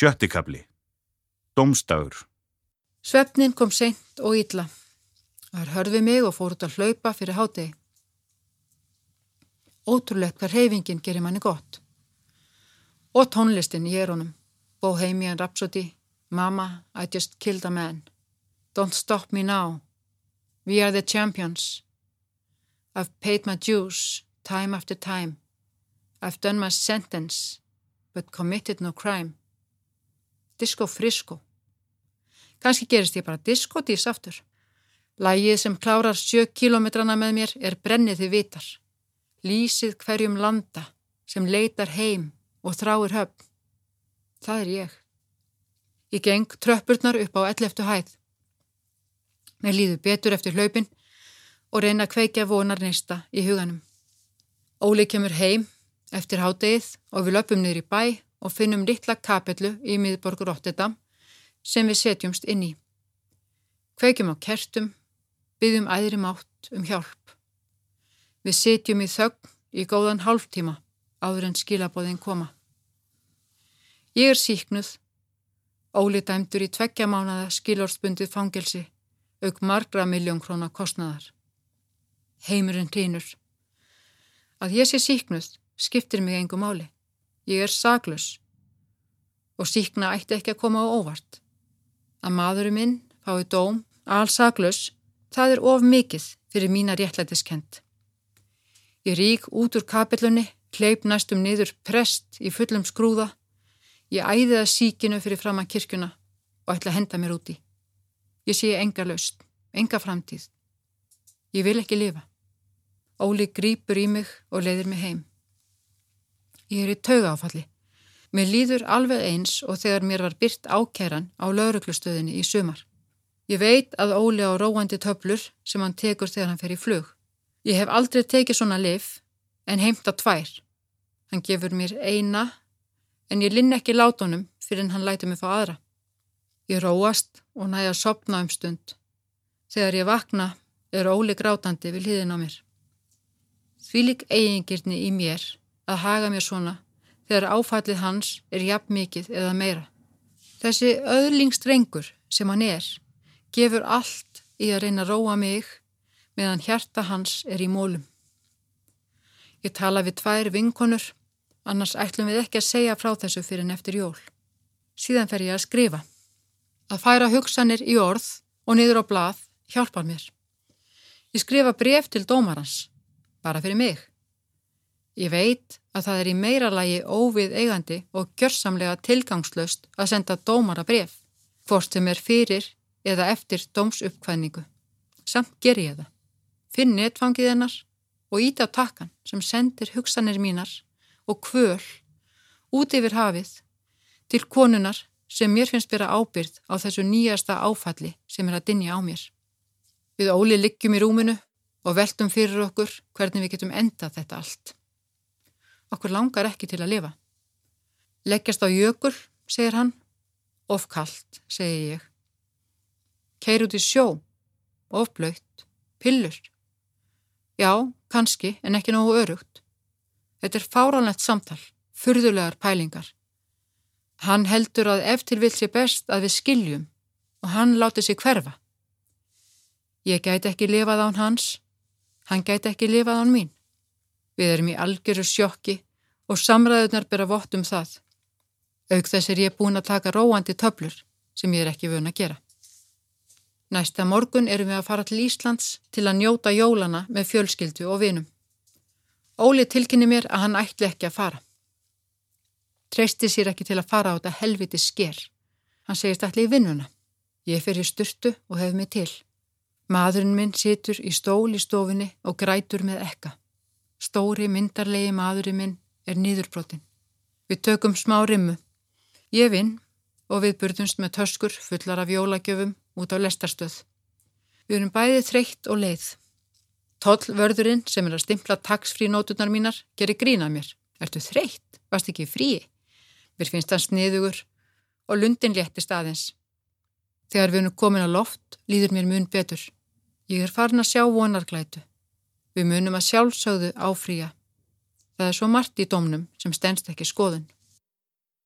Sjöttikabli. Dómstagur. Svefnin kom seint og ítla. Það hörði mig og fór út að hlaupa fyrir hátegi. Ótrúlegt hver reyfingin gerir manni gott. Og tónlistin í erónum. Bohemian Rhapsody, Mama, I just killed a man. Don't stop me now. We are the champions. I've paid my dues time after time. I've done my sentence but committed no crime. Disco Frisco. Kanski gerist ég bara diskotís aftur. Lægið sem klárar sjö kilometrana með mér er brennið þið vitar. Lýsið hverjum landa sem leitar heim og þráir höfn. Það er ég. Ég geng tröppurnar upp á elleftu hæð. Mér líður betur eftir hlaupin og reyna að kveikja vonar neista í huganum. Óli kemur heim eftir hádegið og við löpum niður í bæ og finnum litla kapellu í miðborgur Rotterdam sem við setjumst inn í. Kveikjum á kertum, byggjum æðri mátt um hjálp. Við setjum í þögn í góðan hálftíma áður en skilabóðin koma. Ég er síknuð, Óli dæmdur í tveggja mánada skilorðsbundið fangelsi, auk margra miljón krónar kostnaðar. Heimurinn hrínur. Að ég sé síknuð skiptir mig engum máli. Ég er saglus og síkna ætti ekki að koma á óvart. Að maðurinn minn fái dóm, all saglus, það er of mikið fyrir mína réttlætiskend. Ég rík út úr kapillunni, kleip næstum niður prest í fullum skrúða Ég æði það síkinu fyrir fram að kirkuna og ætla að henda mér úti. Ég sé enga laust, enga framtíð. Ég vil ekki lifa. Óli grýpur í mig og leiðir mig heim. Ég er í tauga áfalli. Mér líður alveg eins og þegar mér var byrt ákæran á lauruglustöðinni í sumar. Ég veit að Óli á róandi töflur sem hann tekur þegar hann fer í flug. Ég hef aldrei tekið svona lif en heimta tvær. Hann gefur mér eina en ég linn ekki látunum fyrir en hann læti mig fá aðra. Ég róast og næja að sopna um stund. Þegar ég vakna er Óli grátandi við hlýðin á mér. Því lík eigingirni í mér að haga mér svona þegar áfallið hans er jafn mikið eða meira. Þessi öðlingstrengur sem hann er gefur allt í að reyna að róa mig meðan hjarta hans er í mólum. Ég tala við tvær vinkonur annars ætlum við ekki að segja frá þessu fyrir en eftir jól. Síðan fer ég að skrifa. Að færa hugsanir í orð og niður á blað hjálpar mér. Ég skrifa bref til dómarans, bara fyrir mig. Ég veit að það er í meira lagi óvið eigandi og gjörsamlega tilgangslöst að senda dómara bref, hvort sem er fyrir eða eftir dómsuppkvæningu. Samt ger ég það. Finn netfangið hennar og ít á takkan sem sendir hugsanir mínar og kvöl út yfir hafið til konunar sem mér finnst byrja ábyrð á þessu nýjasta áfalli sem er að dinja á mér. Við Óli liggjum í rúminu og veltum fyrir okkur hvernig við getum endað þetta allt. Okkur langar ekki til að lifa. Leggjast á jökul, segir hann. Ofkallt, segir ég. Keir út í sjó. Ofblöytt. Pillur. Já, kannski, en ekki nógu örugt. Þetta er fáránlegt samtal, furðulegar pælingar. Hann heldur að eftir vil sé best að við skiljum og hann láti sig hverfa. Ég gæti ekki lifað án hans, hann gæti ekki lifað án mín. Við erum í algjöru sjokki og samræðunar byrja vott um það. Auk þess er ég búin að taka róandi töflur sem ég er ekki vun að gera. Næsta morgun erum við að fara til Íslands til að njóta jólana með fjölskyldu og vinum. Óli tilkynni mér að hann ætli ekki að fara. Treysti sér ekki til að fara á þetta helviti sker. Hann segist allir í vinnuna. Ég fer í styrtu og hef mig til. Maðurinn minn situr í stól í stofinni og grætur með ekka. Stóri myndarlegi maðurinn minn er nýðurbrotin. Við tökum smá rimmu. Ég vinn og við burðumst með töskur fullar af jólagjöfum út á lestarstöð. Við erum bæðið þreytt og leið. Tollvörðurinn sem er að stimpla taksfrí nótunar mínar gerir grínað mér. Ertu þreytt? Vast ekki frí? Mér finnst það sniðugur og lundin léttist aðeins. Þegar við erum komin á loft líður mér mun betur. Ég er farin að sjá vonarglætu. Við munum að sjálfsögðu áfrýja. Það er svo margt í domnum sem stennst ekki skoðun.